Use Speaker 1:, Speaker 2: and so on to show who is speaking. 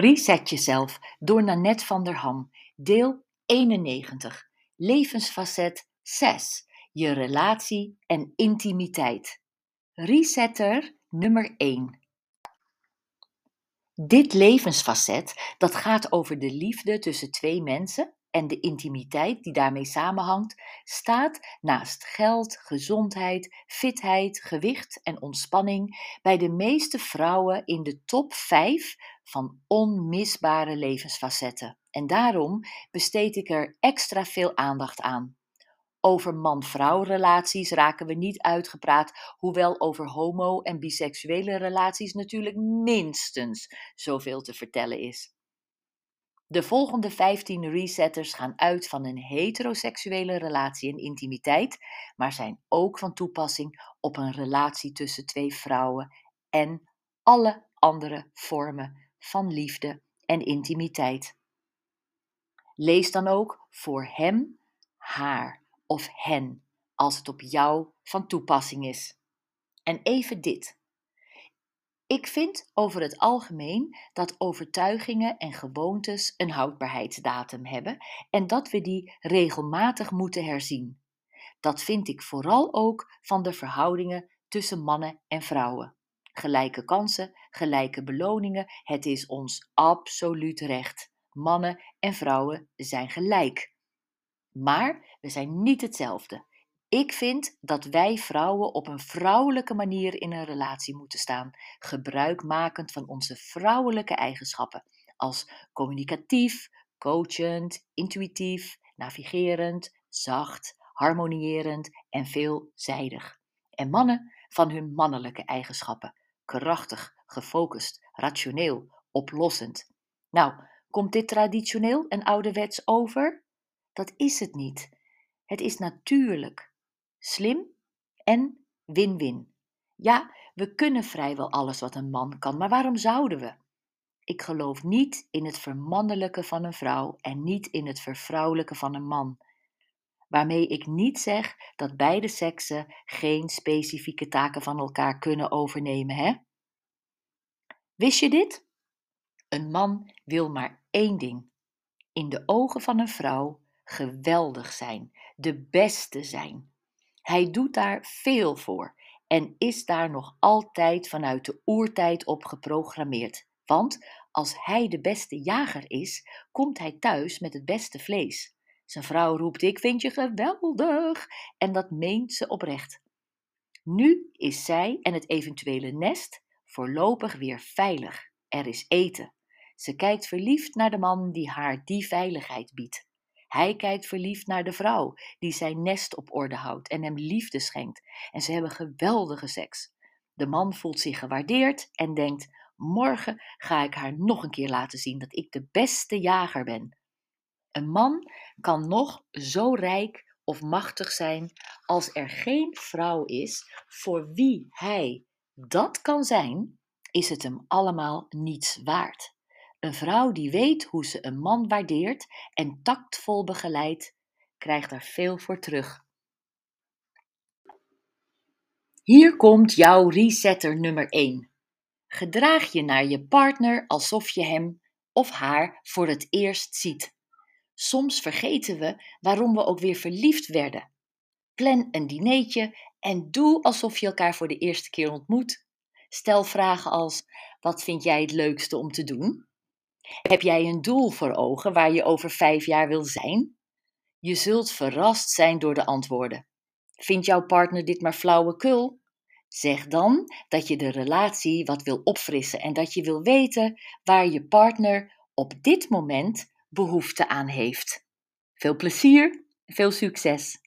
Speaker 1: Reset jezelf door Nanette van der Ham, deel 91, levensfacet 6, je relatie en intimiteit. Resetter nummer 1. Dit levensfacet dat gaat over de liefde tussen twee mensen en de intimiteit die daarmee samenhangt, staat naast geld, gezondheid, fitheid, gewicht en ontspanning bij de meeste vrouwen in de top 5 van onmisbare levensfacetten. En daarom besteed ik er extra veel aandacht aan. Over man-vrouw relaties raken we niet uitgepraat, hoewel over homo- en biseksuele relaties natuurlijk minstens zoveel te vertellen is. De volgende 15 resetters gaan uit van een heteroseksuele relatie en intimiteit, maar zijn ook van toepassing op een relatie tussen twee vrouwen en alle andere vormen van liefde en intimiteit. Lees dan ook voor hem, haar of hen als het op jou van toepassing is. En even dit. Ik vind over het algemeen dat overtuigingen en gewoontes een houdbaarheidsdatum hebben en dat we die regelmatig moeten herzien. Dat vind ik vooral ook van de verhoudingen tussen mannen en vrouwen. Gelijke kansen, gelijke beloningen, het is ons absoluut recht. Mannen en vrouwen zijn gelijk. Maar we zijn niet hetzelfde. Ik vind dat wij vrouwen op een vrouwelijke manier in een relatie moeten staan, gebruikmakend van onze vrouwelijke eigenschappen, als communicatief, coachend, intuïtief, navigerend, zacht, harmonierend en veelzijdig. En mannen van hun mannelijke eigenschappen, krachtig, gefocust, rationeel, oplossend. Nou, komt dit traditioneel en ouderwets over? Dat is het niet. Het is natuurlijk, slim en win-win. Ja, we kunnen vrijwel alles wat een man kan, maar waarom zouden we? Ik geloof niet in het vermannelijke van een vrouw en niet in het vervrouwelijke van een man. Waarmee ik niet zeg dat beide seksen geen specifieke taken van elkaar kunnen overnemen, hè? Wist je dit? Een man wil maar één ding: in de ogen van een vrouw geweldig zijn, de beste zijn. Hij doet daar veel voor en is daar nog altijd vanuit de oertijd op geprogrammeerd. Want als hij de beste jager is, komt hij thuis met het beste vlees. Zijn vrouw roept: Ik vind je geweldig. En dat meent ze oprecht. Nu is zij en het eventuele nest voorlopig weer veilig. Er is eten. Ze kijkt verliefd naar de man die haar die veiligheid biedt. Hij kijkt verliefd naar de vrouw die zijn nest op orde houdt en hem liefde schenkt. En ze hebben geweldige seks. De man voelt zich gewaardeerd en denkt: Morgen ga ik haar nog een keer laten zien dat ik de beste jager ben. Een man kan nog zo rijk of machtig zijn als er geen vrouw is voor wie hij dat kan zijn, is het hem allemaal niets waard. Een vrouw die weet hoe ze een man waardeert en tactvol begeleidt, krijgt er veel voor terug. Hier komt jouw resetter nummer 1. Gedraag je naar je partner alsof je hem of haar voor het eerst ziet. Soms vergeten we waarom we ook weer verliefd werden. Plan een dineetje en doe alsof je elkaar voor de eerste keer ontmoet. Stel vragen als: Wat vind jij het leukste om te doen? Heb jij een doel voor ogen waar je over vijf jaar wil zijn? Je zult verrast zijn door de antwoorden. Vindt jouw partner dit maar flauwekul? Zeg dan dat je de relatie wat wil opfrissen en dat je wil weten waar je partner op dit moment behoefte aan heeft. Veel plezier, veel succes!